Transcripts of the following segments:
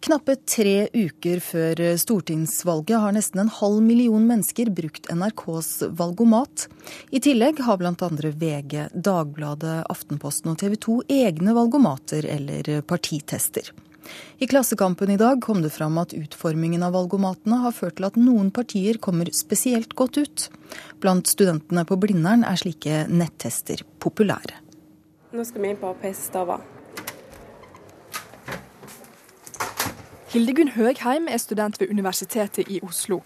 Knappe tre uker før stortingsvalget har nesten en halv million mennesker brukt NRKs valgomat. I tillegg har bl.a. VG, Dagbladet, Aftenposten og TV 2 egne valgomater eller partitester. I Klassekampen i dag kom det fram at utformingen av valgomatene har ført til at noen partier kommer spesielt godt ut. Blant studentene på Blindern er slike nettester populære. Nå skal vi inn på PC-staver. Hildegunn Høgheim er student ved Universitetet i Oslo.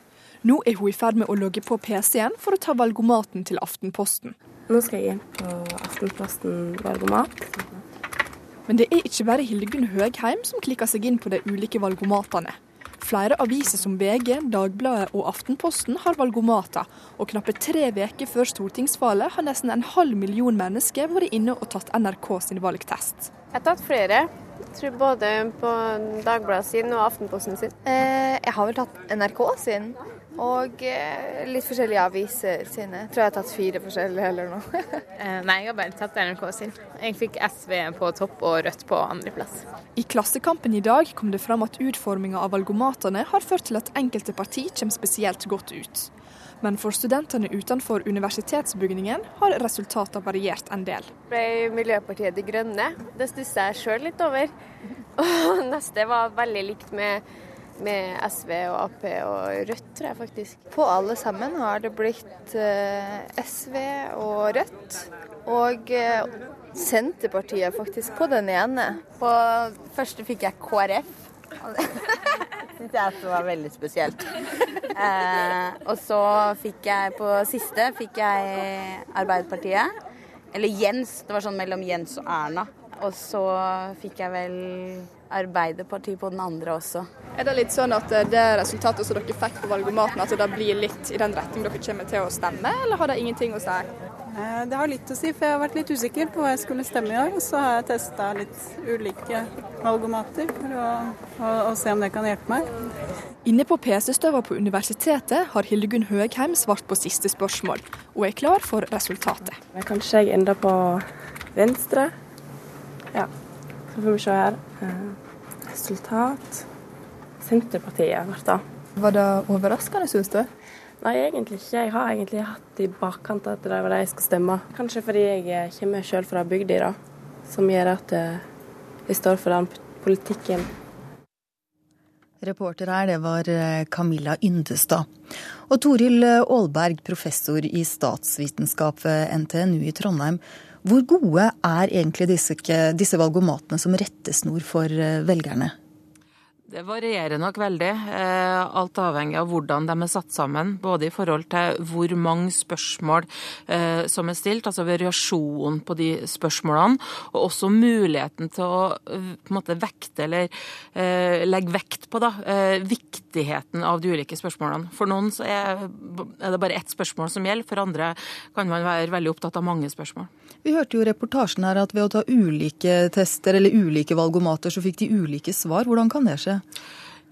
Nå er hun i ferd med å logge på PC-en for å ta valgomaten til Aftenposten. Nå skal jeg inn på Aftenposten valgomat. Men det er ikke bare Hildegunn Høgheim som klikker seg inn på de ulike valgomatene. Flere aviser som VG, Dagbladet og Aftenposten har valgomater, og knappe tre uker før stortingsvalget har nesten en halv million mennesker vært inne og tatt NRK sin valgtest. Jeg har tatt flere. Jeg tror både på Dagbladet sin og Aftenposten sin. Eh, jeg har vel tatt NRK sin. Og eh, litt forskjellige aviser sine. Jeg tror jeg har tatt fire forskjellige eller noe. eh, nei, jeg har bare tatt NRK sin. Jeg fikk SV på topp og Rødt på andreplass. I Klassekampen i dag kom det fram at utforminga av valgomatene har ført til at enkelte parti kommer spesielt godt ut. Men for studentene utenfor universitetsbygningen har resultatene variert en del. Ble Miljøpartiet De Grønne. Det stussa jeg sjøl litt over. Og neste var veldig likt med, med SV og Ap og Rødt, tror jeg faktisk. På alle sammen har det blitt eh, SV og Rødt. Og eh, Senterpartiet faktisk på den ene. På første fikk jeg KrF. syns jeg var veldig spesielt. Eh, og så fikk jeg på siste fikk jeg Arbeiderpartiet. Eller Jens. Det var sånn mellom Jens og Erna. Og så fikk jeg vel Arbeiderpartiet på den andre også. Er det litt sånn at det resultatet som dere fikk på valgomaten, at det blir litt i den retning dere kommer til å stemme, eller har det ingenting å si? Eh, det har litt å si, for jeg har vært litt usikker på hva jeg skulle stemme i år. Og så har jeg testa litt ulike valgomater for å, å, å, se om det kan hjelpe meg. Inne på PC-støva på universitetet har Hildegunn Høgheim svart på siste spørsmål, og er klar for resultatet. Kanskje jeg ender på venstre. Ja, så får vi se her. Eh, resultat Senterpartiet ble det. Var det overraskende, syns du? Nei, egentlig ikke. Jeg har egentlig hatt i bakkant at det var det jeg skal stemme. Kanskje fordi jeg kommer selv fra bygda, som gjør at jeg står for den politikken. Reporter her, det var eh, Camilla Yndestad. Og Toril Aalberg, professor i statsvitenskap ved NTNU i Trondheim. Hvor gode er egentlig disse, disse valgomatene som rettesnor for eh, velgerne? Det varierer nok veldig. Eh, alt avhengig av hvordan de er satt sammen. Både i forhold til hvor mange spørsmål eh, som er stilt, altså variasjonen på de spørsmålene. Og også muligheten til å en måte vekte eller legge vekt på da, viktigheten av de ulike spørsmålene. For noen er, det bare ett spørsmål som gjelder, for andre kan man være veldig opptatt av mange spørsmål. Vi hørte jo reportasjen her at ved å ta ulike tester eller ulike valgomater, så fikk de ulike svar. Hvordan kan det skje?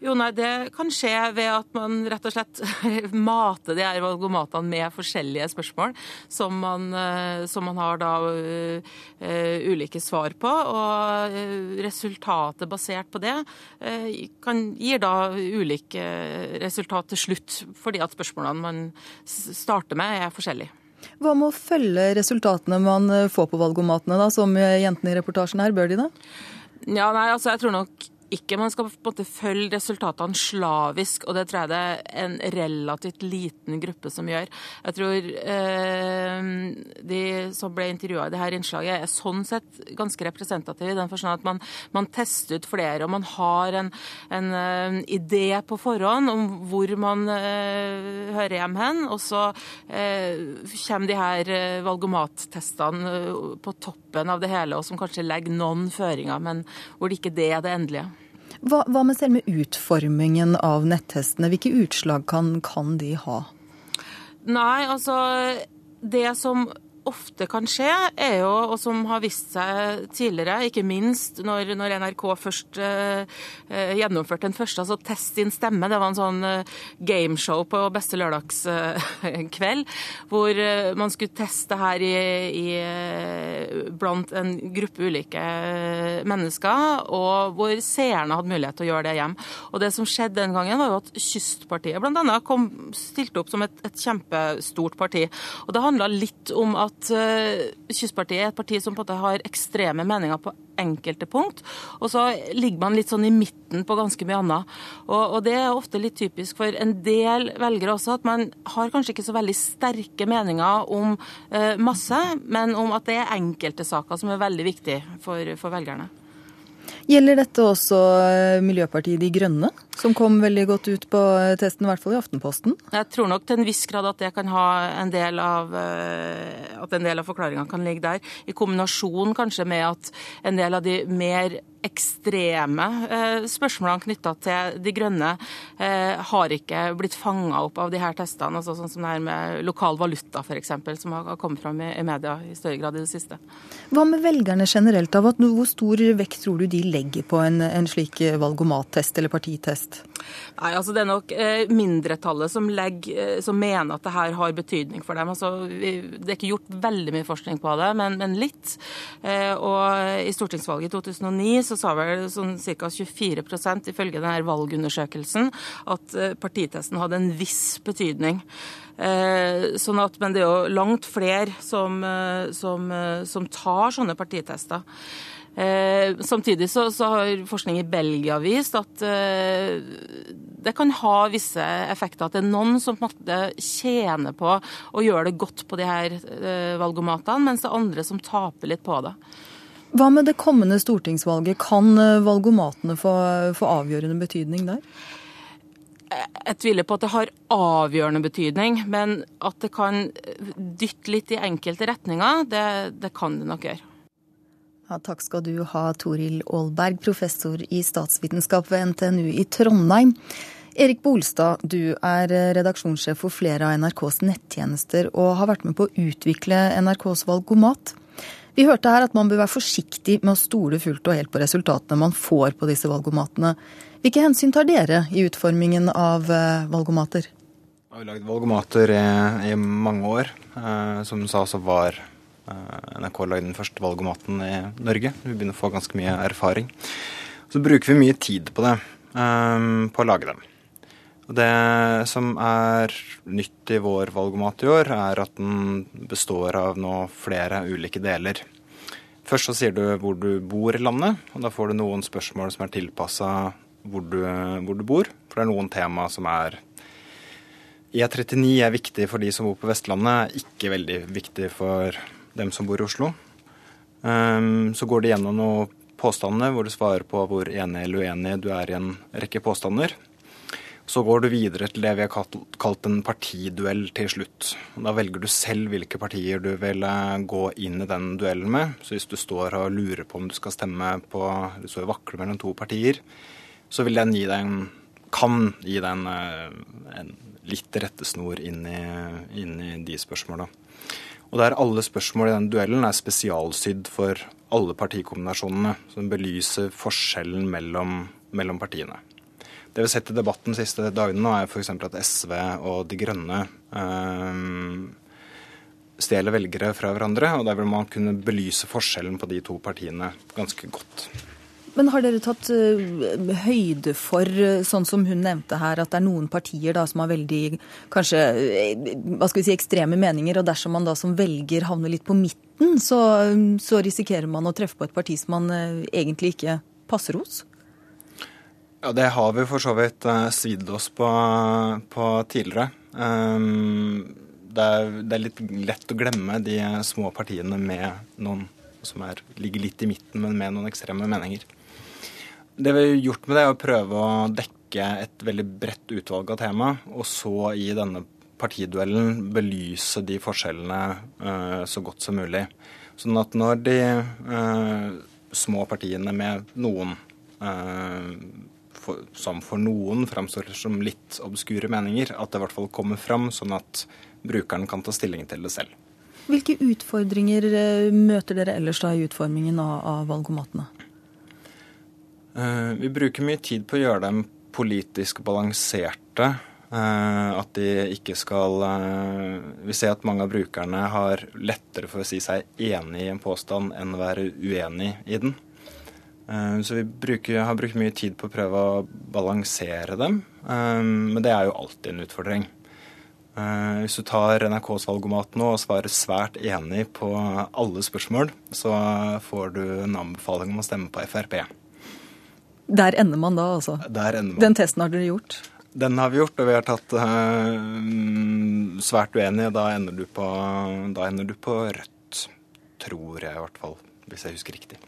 Jo, nei, Det kan skje ved at man rett og slett mater de her valgomatene med forskjellige spørsmål som man, eh, som man har da uh, ulike svar på. Og resultatet basert på det uh, kan, gir da ulike resultat til slutt, fordi at spørsmålene man starter med, er forskjellige. Hva med å følge resultatene man får på valgomatene, da, som jentene i reportasjen her? Bør de det? Ja, nei, altså jeg tror nok ikke man skal på en måte følge resultatene slavisk, og det tror jeg det er en relativt liten gruppe som gjør. Jeg tror eh, de som ble intervjua i dette innslaget, er sånn sett ganske representative i den forstand at man, man, tester ut flere, og man har en, en uh, idé på forhånd om hvor man uh, hører hjem hen, og så uh, kommer de her valgomattestene på toppen av det hele, og som kanskje legger noen føringer, men hvor det ikke det er det endelige. Hva, hva med selve utformingen av nettestene? Hvilke utslag kan, kan de ha? Nei, altså Det som ofte kan skje, er jo, og som har vist seg tidligere, ikke minst når, når NRK først eh, gjennomførte den første, altså Test din stemme. Det var en sånn eh, gameshow på beste lørdagskveld, eh, hvor man skulle teste her i, i, blant en gruppe ulike mennesker, og hvor seerne hadde mulighet til å gjøre det hjem. Og det som skjedde den gangen, var jo at Kystpartiet bl.a. stilte opp som et, et kjempestort parti. Og det handla litt om at uh, Kystpartiet er et parti som på en måte har ekstreme meninger på enkelte punkt, og så ligger man litt sånn i midten på ganske mye annet. Og, og det er ofte litt typisk for en del velgere også, at man har kanskje ikke så veldig sterke meninger om uh, masse, men om at det er enkelte saker som er veldig viktige for, for velgerne. Gjelder dette også eh, Miljøpartiet De Grønne, som kom veldig godt ut på eh, testen, i hvert fall i Aftenposten? Jeg tror nok til en viss grad at det kan ha en del av eh, at en del av forklaringa kan ligge der. I kombinasjon kanskje med at en del av de mer ekstreme eh, spørsmålene knytta til De grønne eh, har ikke blitt fanga opp av de her testene, altså sånn som det her med lokal valuta f.eks., som har kommet fram i, i media i større grad i det siste. Hva med velgerne generelt? av Hvor stor vekt tror du de legger på en, en slik valgomattest eller partitest? Nei, altså Det er nok eh, mindretallet som, legger, eh, som, mener at det her har betydning for dem. Altså, det er ikke gjort veldig mye forskning på det, men, men litt. Eh, og I stortingsvalget i 2009 så sa vel sånn ca. 24% ifølge denne valgundersøkelsen at partitesten hadde en viss betydning. Eh, sånn at, men det er jo langt flere som, som, som tar sånne partitester. Eh, samtidig så, så, har forskning i Belgia vist at eh, det kan ha visse effekter. At det er noen som på en måte tjener på å gjøre det godt på de her eh, valgomatene, mens det er andre som taper litt på det. Hva med det kommende stortingsvalget? Kan eh, valgomatene få, få avgjørende betydning der? Jeg tviler på at det har avgjørende betydning, men at det kan dytte litt i enkelte retninger, det, det kan det nok gjøre. Ja, takk skal du ha, Toril Aalberg, professor i statsvitenskap ved NTNU i Trondheim. Erik Bolstad, du er redaksjonssjef for flere av NRKs nettjenester og har vært med på å utvikle NRKs valgomat. Vi hørte her at man bør være forsiktig med å stole fullt og helt på resultatene man får på disse valgomatene. Hvilke hensyn tar dere i utformingen av eh, valgomater? Vi har lagd valgomater i, i mange år. Eh, som du sa, så var Eh, NRK lagde den første valgomaten i Norge. Vi begynner å få ganske mye erfaring. Så bruker vi mye tid på det, um, på å lage dem. Og det som er nytt i vår valgomat i år, er at den består av nå flere ulike deler. Først så sier du hvor du bor i landet, og da får du noen spørsmål som er tilpassa hvor, hvor, du bor. For det er noen tema som er E39 er viktig for de som bor på Vestlandet, ikke veldig viktig for dem som bor i Oslo. Um, så går det gjennom noen påstander hvor du svarer på hvor enig eller uenig du er i en rekke påstander. Så går du videre til det vi har kalt en partiduell til slutt. Da velger du selv hvilke partier du vil eh, gå inn i den duellen med. Så hvis du står og lurer på om du skal stemme på Du står og vakler mellom to partier, så vil den gi deg en kan gi deg en, eh, en litt rettesnor inn i, inn i de spørsmåla. Og der alle spørsmål i den duellen er spesialsydd for alle partikombinasjonene, som belyser forskjellen mellom, mellom partiene. Det vi har sett i debatten de siste dagene, nå er f.eks. at SV og De Grønne øh, stjeler velgere fra hverandre. og Der vil man kunne belyse forskjellen på de to partiene ganske godt. Men har dere tatt uh, høyde for, uh, sånn som hun nevnte her, at det er noen partier da, som har veldig kanskje uh, hva skal vi si, ekstreme meninger, og dersom man da som velger havner litt på midten, så, så risikerer man å treffe på et parti som man egentlig ikke passer hos? Ja, det har vi for så vidt svidd oss på, på tidligere. Um, det, er, det er litt lett å glemme de små partiene med noen som er, ligger litt i midten, men med noen ekstreme meninger. Det vi har gjort med det, er å prøve å dekke et veldig bredt utvalg av tema, og så i denne partiduellen belyse de forskjellene uh, så godt som mulig. Sånn at når de uh, små partiene med noen uh, for, som for noen framstår som litt obskure meninger, at det i hvert fall kommer fram, sånn at brukeren kan ta stilling til det selv. Hvilke utfordringer møter dere ellers da i utformingen av, av valgomatene? Vi bruker mye tid på å gjøre dem politisk balanserte. At de ikke skal Vi ser at mange av brukerne har lettere for å si seg enig i en påstand enn å være uenig i den. Eh, så vi bruker, har brukt mye tid på å prøve å balansere dem. Eh, men det er jo alltid en utfordring. Eh, hvis du tar NRKs valgomat nå og svarer svært enig på alle spørsmål, så får du en anbefaling om å stemme på Frp. Der ender man da, altså? Der ender man. Den testen har dere gjort? Den har vi gjort, og vi har tatt uh, svært uenige. Da ender, du på, da ender du på rødt, tror jeg i hvert fall, hvis jeg husker riktig.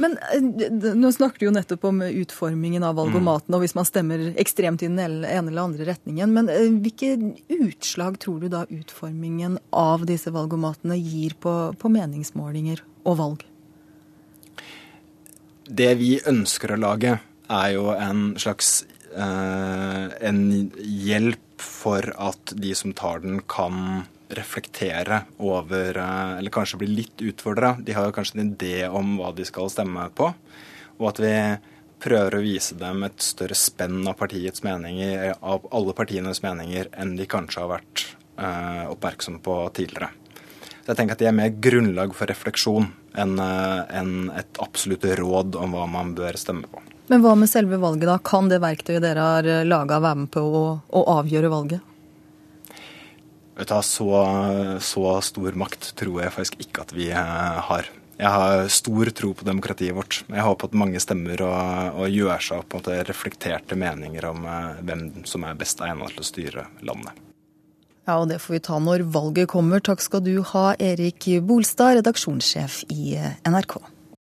Men eh, nå snakker du jo nettopp om utformingen av valgomaten, mm. og hvis man stemmer ekstremt i den ene eller andre retningen. Men eh, hvilke utslag tror du da utformingen av disse valgomatene gir på, på meningsmålinger og valg? Det vi ønsker å lage, er jo en slags eh, en hjelp for at de som tar den, kan reflektere over eh, Eller kanskje bli litt utfordra. De har jo kanskje en idé om hva de skal stemme på. Og at vi prøver å vise dem et større spenn av partiets meninger, av alle partienes meninger, enn de kanskje har vært eh, oppmerksomme på tidligere. Så jeg tenker at de er mer grunnlag for refleksjon enn eh, en et absolutt råd om hva man bør stemme på. Men hva med selve valget, da? Kan det verktøyet dere har eh, laga være med på å, å avgjøre valget? Vet du, så, så stor makt tror jeg faktisk ikke at vi eh, har. Jeg har stor tro på demokratiet vårt. Jeg håper at mange stemmer og, og gjør seg opp på reflekterte meninger om hvem som er best egnet til å styre landet. Ja, og det får vi ta når valget kommer. Takk skal du ha, Erik Bolstad, redaksjonssjef i NRK.